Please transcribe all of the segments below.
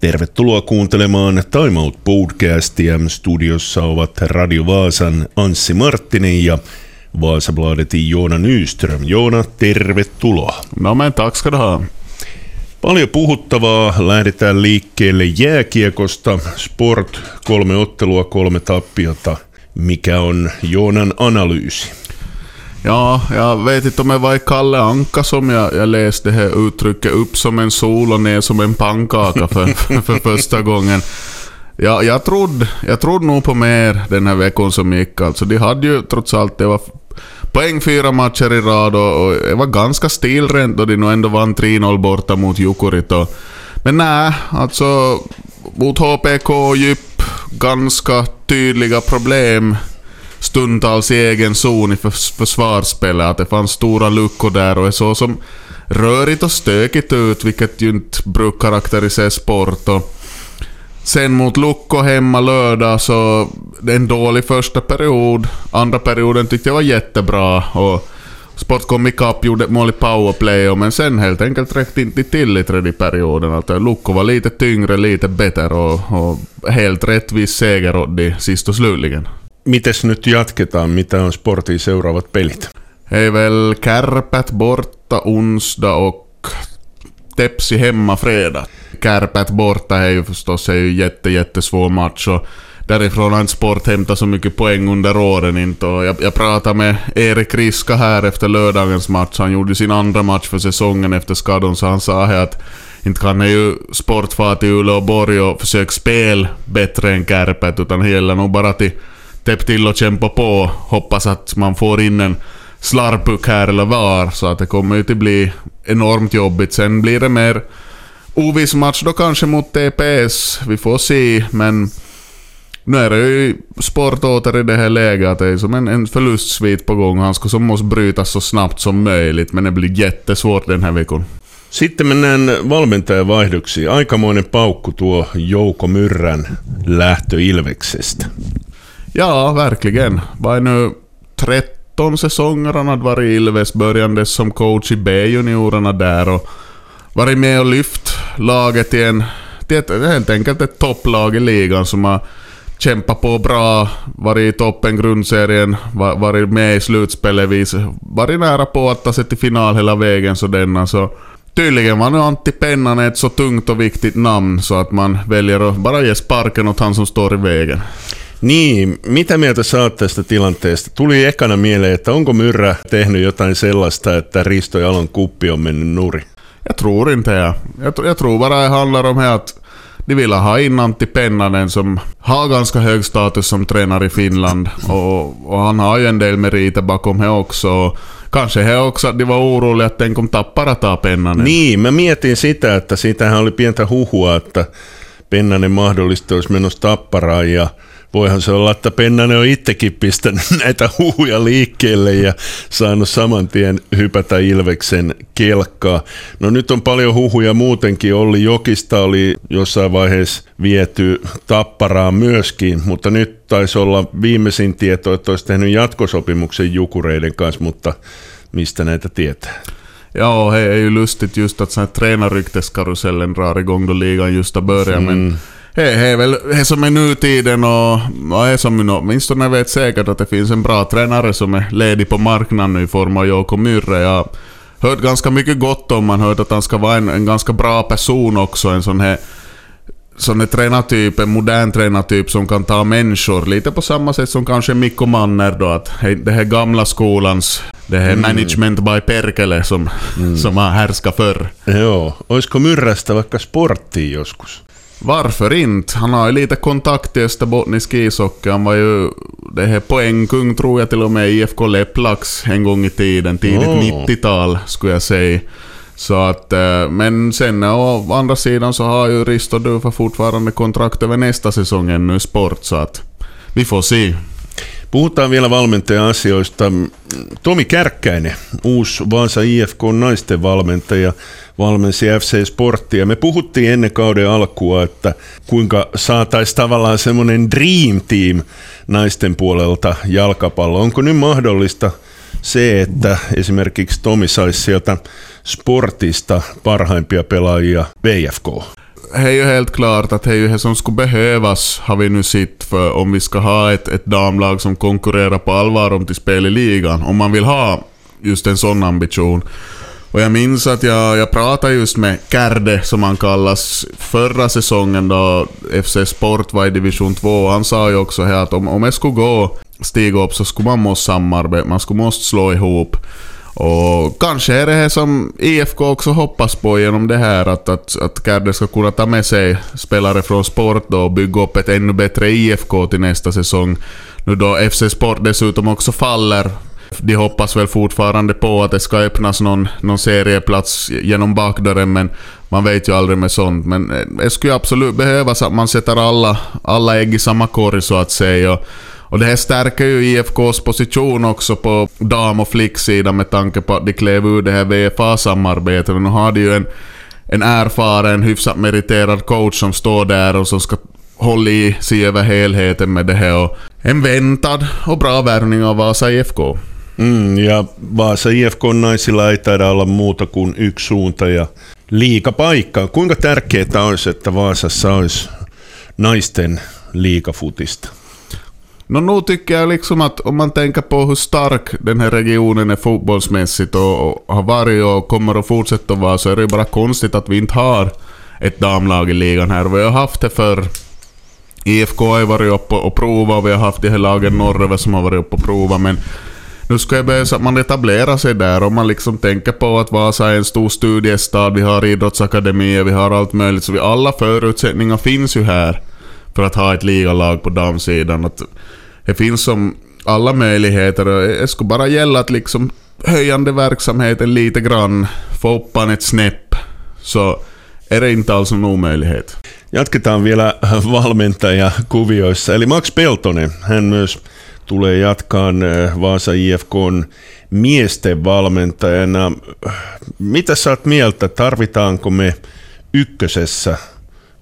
Tervetuloa kuuntelemaan Time Out podcastia. Studiossa ovat Radio Vaasan Anssi Marttinen ja Vaasabladetin Joona Nyström. Joona, tervetuloa. No men tack ska du ha. Paljon puhuttavaa. Lähdetään liikkeelle jääkiekosta. Sport, kolme ottelua, kolme tappiota. Mikä on Joonan analyysi? Ja, jag vet inte om det var i Kalle Anka som jag, jag läste det här uttrycket upp som en sol och ner som en pannkaka för, för, för första gången. Ja, jag, trodde, jag trodde nog på mer den här veckan som gick. Alltså, de hade ju trots allt, det var poäng fyra matcher i rad och, och det var ganska stilrent då de nog ändå vann 3-0 borta mot Jukurit. Och, men nej, alltså mot HPK och Djup, ganska tydliga problem stundtals i egen zon i försvarsspelet. Att det fanns stora luckor där och det så som rörigt och stökigt ut, vilket ju inte brukar karaktärisera sport. Och sen mot Lukko hemma lördag så det är en dålig första period. Andra perioden tyckte jag var jättebra. Och Sport kom ikapp, gjorde ett mål i powerplay, men sen helt enkelt räckte inte till i tredje perioden. Alltså, Lukko var lite tyngre, lite bättre och, och helt rättvis seger åt de sist och slutligen. Mites nyt jatketaan? Mitä on sportin seuraavat pelit? Hei väl Kärpät borta onsdag och Tepsi hemma fredag. Kärpät borta är ju förstås är ju jätte, jättesvår match och därifrån har Sport hämtat så mycket poäng under åren inte. Och jag, jag pratade med Erik Riska här efter lördagens match. Han gjorde sin andra match för säsongen efter skadon, så han sa här att inte kan ju Sport fara Uleåborg och försöka spela bättre än Kärpät, utan det gäller nog bara till täpp till och kämpa på. Hoppas att man får in en slarpuck här eller var, så att det kommer ju till bli enormt jobbigt. Sen blir det mer oviss match då kanske mot TPS. Vi får se, men nu är det ju sport åter i det här läget att det är som en, en förlustsvit på gång. Han ska som måste brytas så snabbt som möjligt, men det blir jättesvårt den här veckan. Sitten mennään valmentajavaihdoksiin. Aikamoinen paukku tuo Jouko Myrrän lähtö Ilveksestä. Ja, verkligen. Vad är nu 13 säsonger han hade varit i Ilves, börjande som coach i B-juniorerna där och varit med och lyft laget till, en, till ett, helt enkelt ett topplag i ligan som har kämpat på bra, varit i toppen grundserien, varit med i slutspelet, varit nära på att ta sig till final hela vägen så denna så Tydligen var nu Antti Pennanen ett så tungt och viktigt namn så att man väljer att bara ge sparken åt han som står i vägen. Niin, mitä mieltä saat tästä tilanteesta? Tuli ekana mieleen, että onko Myrrä tehnyt jotain sellaista, että Risto Jalon kuppi on mennyt nuri? Jag tror inte det. Jag, jag tror bara det handlar om att de vill ha in Antti Pennanen som har ganska hög status som tränare i Finland. Och, och han har ju en del meriter bakom det också. Kanske he också att de var oroliga, että tänk om Tappara taa Pennanen. Niin, mä mietin sitä, että siitähän oli pientä huhua, että Pennanen mahdollisesti olisi menossa Tapparaan ja voihan se olla, että Pennanen on itsekin pistänyt näitä huhuja liikkeelle ja saanut saman tien hypätä Ilveksen kelkkaa. No nyt on paljon huhuja muutenkin. Olli Jokista oli jossain vaiheessa viety tapparaan myöskin, mutta nyt taisi olla viimeisin tieto, että olisi tehnyt jatkosopimuksen Jukureiden kanssa, mutta mistä näitä tietää? Ja, är ju lustigt just att sån här tränarrykteskarusellen drar igång då ligan just har börjat. Mm. Men det är väl det som är nutiden och, och det som åtminstone vet säkert att det finns en bra tränare som är ledig på marknaden nu i form av Joko Myrre. Jag har hört ganska mycket gott om man hört att han ska vara en, en ganska bra person också. En sån här sån här tränartyp, en modern tränartyp som kan ta människor. Lite på samma sätt som kanske Mikko Manner då, att det här gamla skolans, det här mm. management by perkele som, mm. som har härskat förr. Joo, olisiko myrrästä vaikka sporttiin joskus? Varför inte? Han har ju lite kontakt i Österbottnisk ishockey. Han var ju det här poängkung tror jag till och med IFK Leplax en gång i tiden. Tidigt oh. 90-tal skulle jag säga. Så att, eh, men sen å andra sidan så har ju Risto Dufa fortfarande kontrakt över nästa säsong ännu i sport. Så att vi får se. Puhutaan vielä valmentaja-asioista. Tomi Kärkkäinen, uusi Vaasa IFK naisten valmentaja, valmensi FC Sporttia. Me puhuttiin ennen kauden alkua, että kuinka saataisiin tavallaan semmoinen dream team naisten puolelta jalkapallo. Onko nyt mahdollista se, että esimerkiksi Tomi saisi sieltä sportista parhaimpia pelaajia VFK? det är ju helt klart att det ju det som skulle behövas, har vi nu sett, för om vi ska ha ett, ett damlag som konkurrerar på allvar om till spel i ligan. Om man vill ha just en sån ambition. Och jag minns att jag, jag pratade just med Kärde, som han kallas, förra säsongen då FC Sport var i division 2. Han sa ju också här att om, om jag skulle gå, stiga upp så skulle man måste samarbeta, man skulle måste slå ihop. Och kanske är det här som IFK också hoppas på genom det här, att, att, att Kärde ska kunna ta med sig spelare från sport då och bygga upp ett ännu bättre IFK till nästa säsong. Nu då FC Sport dessutom också faller de hoppas väl fortfarande på att det ska öppnas någon, någon serieplats genom bakdörren, men man vet ju aldrig med sånt. Men eh, det skulle absolut behövas att man sätter alla, alla ägg i samma korg så att säga. Och det här stärker ju IFKs position också på dam och flicksidan med tanke på att de klev ur det här VFA-samarbetet. Nu har de ju en, en erfaren, hyfsat meriterad coach som står där och som ska hålla i sig över helheten med det här. Och en väntad och bra värvning av Vasa IFK. Mm, ja Vaasa IFK naisilla ei taida olla muuta kuin yksi suunta ja liikapaikka. Kuinka tärkeää olisi, että Vaasassa olisi naisten liikafutista? No nu tycker jag liksom att om man tänker på hur stark den här regionen är fotbollsmässigt och, har varit och kommer att fortsätta vara så är det ju bara konstigt att vi inte har ett damlag i ligan här. Vi har haft det för IFK har varit uppe och provat och vi har haft de här lagen norröver som har varit uppe och provat men nu ska jag börja så att man etablerar sig där och man liksom tänker på att Vasa är en stor studiestad, vi har idrottsakademier, vi har allt möjligt. Så vi, alla förutsättningar finns ju här för att ha ett ligalag på damsidan. Att det finns som alla möjligheter och det skulle bara gälla att liksom höjande verksamheten lite grann, få upp ett snäpp, så är det inte alls en omöjlighet. Jatketaan vielä valmentajakuvioissa. Eli Max Peltonen, hän myös tulee jatkaan äh, Vaasa IFKn miesten valmentajana. Mitä sä oot mieltä, tarvitaanko me ykkösessä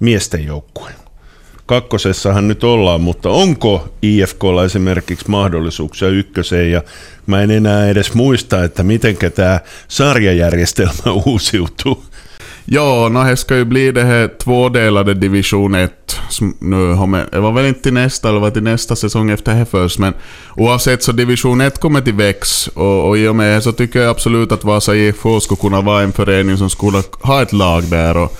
miesten joukkueen? Kakkosessahan nyt ollaan, mutta onko IFKlla esimerkiksi mahdollisuuksia ykköseen? Ja mä en enää edes muista, että miten tämä sarjajärjestelmä uusiutuu. Ja, no, det ska ju bli det här tvådelade division 1. Nu har man, det var väl inte till nästa, eller var till nästa säsong efter det först, men oavsett så division 1 kommer till väx och, och i och med det så tycker jag absolut att Vasa IFK skulle kunna vara en förening som skulle ha ett lag där. Och,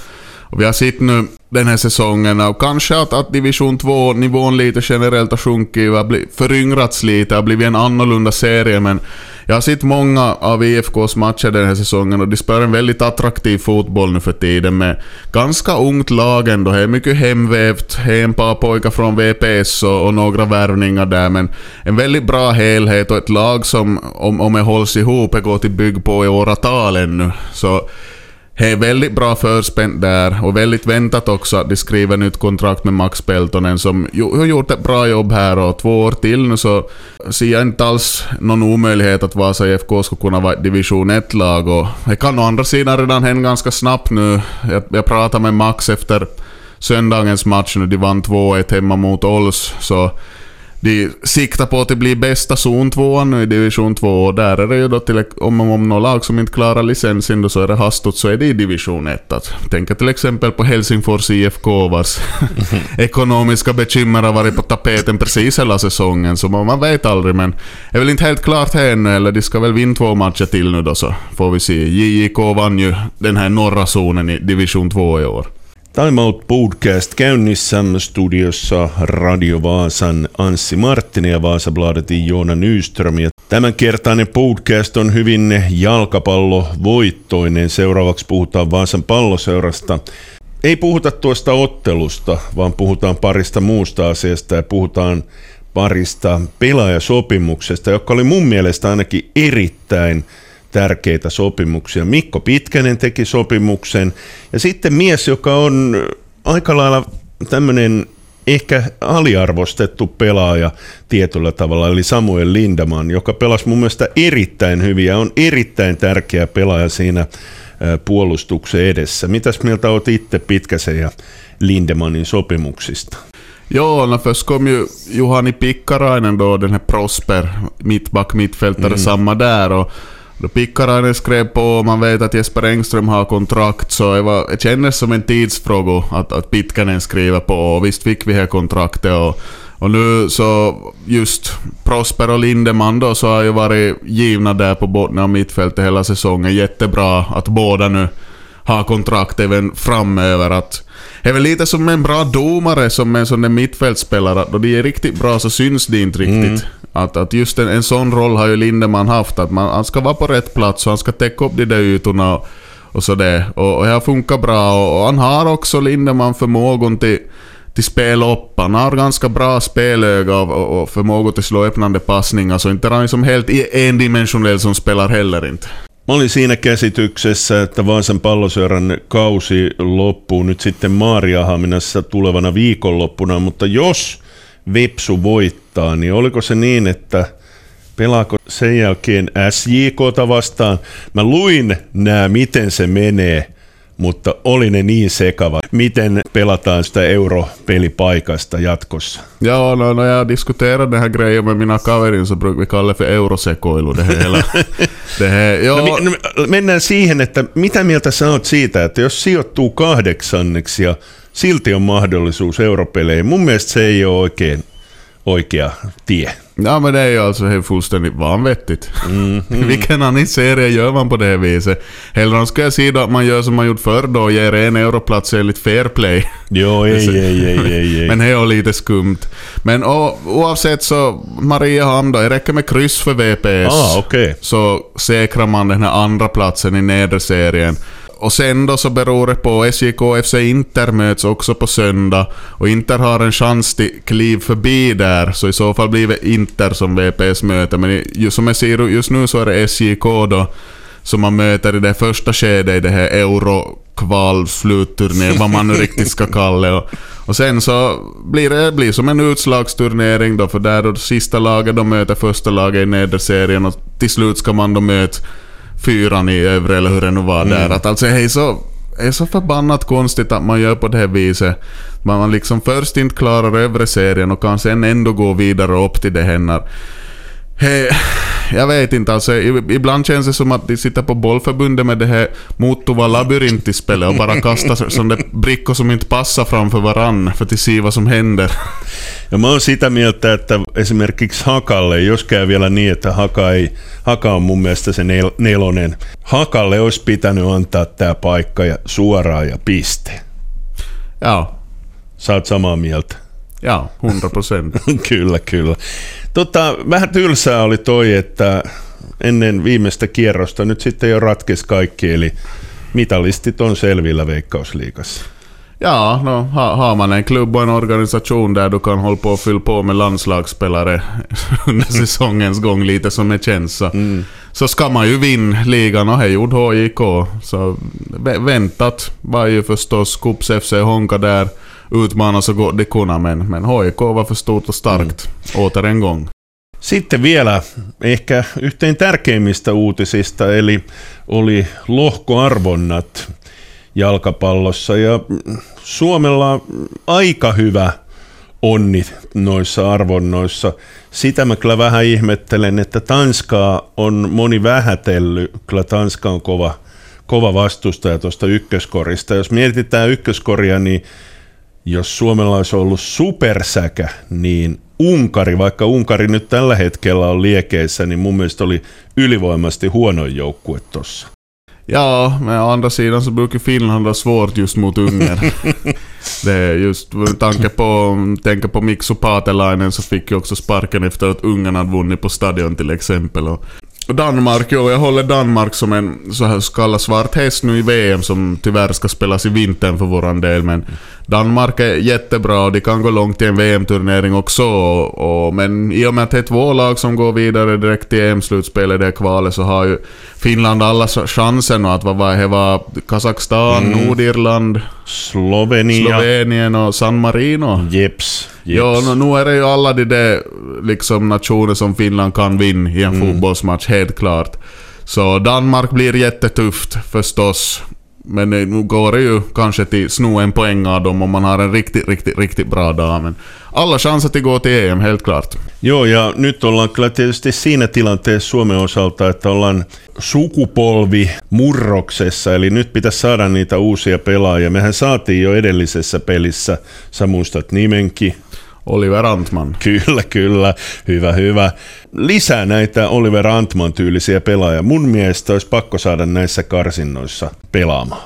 och vi har sett nu den här säsongen och kanske att, att division 2-nivån lite generellt har sjunkit, har föryngrats lite, har blivit en annorlunda serie men jag har sett många av IFKs matcher den här säsongen och de spelar en väldigt attraktiv fotboll nu för tiden med ganska ungt lag ändå. Det är mycket hemvävt, det är en par pojkar från VPS och, och, några värvningar där men en väldigt bra helhet och ett lag som om, om det hålls ihop det går till bygg på i åratal ännu. Så det är väldigt bra förspänt där och väldigt väntat också att de skriver nytt kontrakt med Max Peltonen som har gjort ett bra jobb här och två år till nu så ser jag inte alls någon omöjlighet att Vasa IFK ska kunna vara ett division 1-lag och det kan å andra sidan redan hända ganska snabbt nu. Jag, jag pratade med Max efter söndagens match när de vann 2-1 hemma mot Ols så de siktar på att det blir bästa zon 2 nu i division 2 och där är det ju då till om, om något lag som inte klarar licensen då så är det hastigt så är det i division 1. Att, tänk till exempel på Helsingfors IFK vars ekonomiska bekymmer har varit på tapeten precis hela säsongen så man vet aldrig men det är väl inte helt klart här ännu eller de ska väl vinna två matcher till nu då så får vi se. JIK vann ju den här norra zonen i division 2 i år. Time Out Podcast käynnissä studiossa Radio Vaasan Anssi Marttinen ja Vaasabladetin Joona Nyström. Ja tämänkertainen podcast on hyvin jalkapallovoittoinen. Seuraavaksi puhutaan Vaasan palloseurasta. Ei puhuta tuosta ottelusta, vaan puhutaan parista muusta asiasta ja puhutaan parista pelaajasopimuksesta, joka oli mun mielestä ainakin erittäin tärkeitä sopimuksia. Mikko Pitkänen teki sopimuksen ja sitten mies, joka on aika lailla tämmöinen ehkä aliarvostettu pelaaja tietyllä tavalla, eli Samuel Lindaman, joka pelasi mun mielestä erittäin hyvin ja on erittäin tärkeä pelaaja siinä puolustuksen edessä. Mitäs mieltä olet itse Pitkäsen ja Lindemanin sopimuksista? Ja, när först kom ju Juhani Pikkarainen då, den här Prosper, mittback, mittfältare, mm. samma där. Och Då Pikkarainen skrev på och man vet att Jesper Engström har kontrakt så det, var, det kändes som en tidsfråga att, att Pitkanen skriver på och visst fick vi det kontraktet och, och nu så just Prosper och Lindeman då så har ju varit givna där på botten av mittfältet hela säsongen. Jättebra att båda nu har kontrakt även framöver. Att, det är väl lite som en bra domare som en sån där mittfältspelare. Då de är riktigt bra så syns det inte riktigt. Mm. Att, att just en, en sån roll har ju Lindeman haft. Att man, han ska vara på rätt plats och han ska täcka upp de där ytorna och, och sådär. Och, och det har funkat bra. Och, och han har också Lindeman förmågan till till spel upp. Han har ganska bra spelöga och, och förmåga till slå öppnande passningar, så inte han är som helt endimensionell som spelar heller inte. Mä olin siinä käsityksessä, että Vaasan palloseuran kausi loppuu nyt sitten Maariahaminassa tulevana viikonloppuna, mutta jos Vepsu voittaa, niin oliko se niin, että pelaako sen jälkeen SJKta vastaan? Mä luin nämä, miten se menee – mutta oli ne niin sekava. Miten pelataan sitä europelipaikasta jatkossa? Ja, no, no jag diskuterar den här grejen med mina kaverin så brukar vi kalla för eurosekoilu. Det hela. det här, jo. no, mennään siihen, että mitä mieltä sä oot siitä, että jos sijoittuu kahdeksanneksi ja silti on mahdollisuus europeleihin, mun mielestä se ei ole oikein oikea tie. Ja men det är ju alltså helt fullständigt vanvettigt. Mm, mm. Vilken annan serie gör man på det viset? Hellre ska jag säga att man gör som man gjort förr då och ger en europlats enligt fair play. Jo, ej, ej, ej, ej, Men det är lite skumt. Men och, oavsett så, Mariehamn då, det räcker med kryss för VPS. Ah, okay. Så säkrar man den här andra platsen i nedre serien. Och sen då så beror det på, SJK och FC Inter möts också på söndag. Och Inter har en chans till kliv förbi där, så i så fall blir det Inter som VPS möter. Men just som jag ser just nu så är det SJK då som man möter i det första skedet i det här euro kvalslutturnén, vad man nu riktigt ska kalla det. Och, och sen så blir det blir som en utslagsturnering då, för där då sista laget de möter första laget i nederserien och till slut ska man då möta fyran i övre eller hur det nu var mm. där. Att alltså är så, är så förbannat konstigt att man gör på det här viset. Man liksom först inte klarar övre serien och kan sen ändå gå vidare upp till det händer. Hey, jag vet inte, alltså, ibland känns det som att de sitter på bollförbundet med det här Motova labyrintispelet och bara kastar sådana brickor som inte passar framför varann för att se vad som händer. Ja mä oon sitä mieltä, että esimerkiksi Hakalle, jos käy vielä niin, että Haka, ei, Haka on mun mielestä se nel, nelonen, Hakalle olisi pitänyt antaa tämä paikka ja suoraan ja piste. Joo. Sä oot samaa mieltä. Joo, 100 prosenttia. kyllä, kyllä. Tota, vähän tylsää oli toi, että ennen viimeistä kierrosta nyt sitten jo ratkesi kaikki, eli mitalistit on selvillä Veikkausliigassa. Ja, no, har, har man en klubb och en organisation där du kan hålla på och fylla på med landslagsspelare under säsongens gång lite som det känns så, mm. så ska man ju vinna ligan och det gjorde HJK. Så väntat var ju förstås Kups FC Honka där utmana så gott de kunde, men, men HIK var för stort och starkt mm. åter en gång. Sitten vielä ehkä yhteen tärkeimmistä uutisista, eli oli lohkoarvonnat jalkapallossa. Ja Suomella on aika hyvä onni noissa arvonnoissa. Sitä mä kyllä vähän ihmettelen, että Tanskaa on moni vähätellyt. Kyllä Tanska on kova, kova vastustaja tuosta ykköskorista. Jos mietitään ykköskoria, niin jos Suomella olisi ollut supersäkä, niin Unkari, vaikka Unkari nyt tällä hetkellä on liekeissä, niin mun mielestä oli ylivoimasti huonoin joukkue tuossa. Ja, men å andra sidan så brukar Finland ha svårt just mot Ungern. det är just med tanke på, tänker på Mikso Patelainen så fick ju också sparken efter att Ungern hade vunnit på Stadion till exempel. Och Danmark, jo, jag håller Danmark som en så här kallad svart häst nu i VM som tyvärr ska spelas i vintern för våran del. Men Danmark är jättebra och de kan gå långt i en VM-turnering också. Och, och, men i och med att det är två lag som går vidare direkt till EM-slutspelet, det kvalet, så har ju Finland alla chansen att vad det var Kazakstan, mm. Nordirland, Slovenia. Slovenien och San Marino. Jeps. Ja, nu, nu är det ju alla de där liksom, nationer som Finland kan vinna i en mm. fotbollsmatch, helt klart. Så Danmark blir jättetufft förstås. Men nu går det ju kanske till sno en poäng av dem om man har en riktigt, riktigt, riktigt bra dag. Men alla chanser till gå till EM, helt klart. Joo, ja nyt ollaan kyllä tietysti siinä tilanteessa Suomen osalta, että ollaan sukupolvi murroksessa, eli nyt pitäisi saada niitä uusia pelaajia. Mehän saatiin jo edellisessä pelissä, sä muistat nimenkin, Oliver Antman. Kyllä, kyllä. Hyvä, hyvä. Lisää näitä Oliver Antman-tyylisiä pelaajia. Mun mielestä olisi pakko saada näissä karsinnoissa pelaamaan.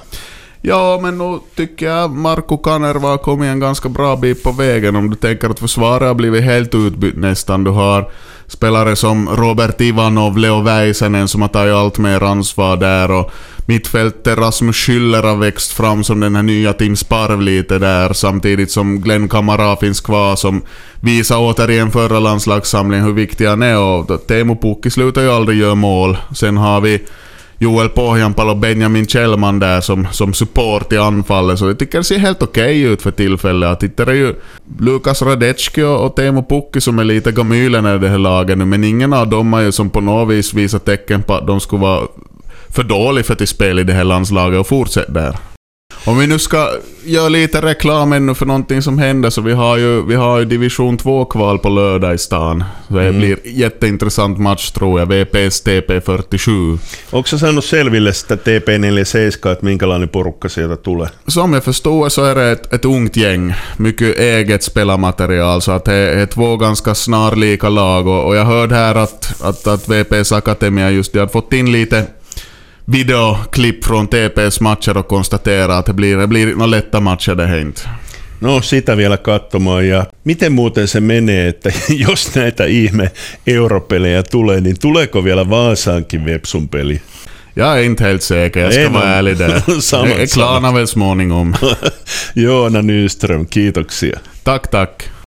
Ja, men nu tycker jag Marco Kanerva har kommit en ganska bra bit på vägen om du tänker att försvaret har blivit helt utbytt nästan. Du har spelare som Robert Ivanov, Leo Väisänen som har tagit allt mer ansvar där och mittfältet Rasmus Schüller har växt fram som den här nya Tim Sparv lite där samtidigt som Glenn Kamara finns kvar som visar återigen förra landslagssamlingen hur viktig han är och Teemu Pukki slutar ju aldrig göra mål. Sen har vi Joel Pohjanpalo och Benjamin Kjellman där som, som support i anfallet. Så jag tycker det ser helt okej okay ut för tillfället. Att det är ju Lukas Radetski och Teemu Pukki som är lite gamylen i det här laget nu. Men ingen av dem har ju som på något vis visat tecken på att de skulle vara för dåliga för att spela i det här landslaget och fortsätta där. Om vi nu ska göra lite reklam ännu för någonting som händer så vi har ju, vi har ju division 2-kval på lördag i stan. Det mm. blir jätteintressant match tror jag, VPS TP47. Onko sä saanut selville sitä TP47, että minkälainen porukka sieltä tulee? Som jag förstår så är det ett, ett ungt gäng, mycket eget spelarmaterial, så att det är två ganska snarlika lag och, och jag hörde här att, att, att VPS Akademia just de hade fått in lite videoklipp från TPs matcher och konstatera att det blir, det blir några lätta matcher det här inte. No sitä vielä katsomaan ja miten muuten se menee, että jos näitä ihme europelejä tulee, niin tuleeko vielä Vaasaankin Vepsun peli? Jag är inte helt säker, jag ska vara ärlig där. samma, jag klarnar väl småningom. Joona Nyström, kiitoksia. Tack, tack.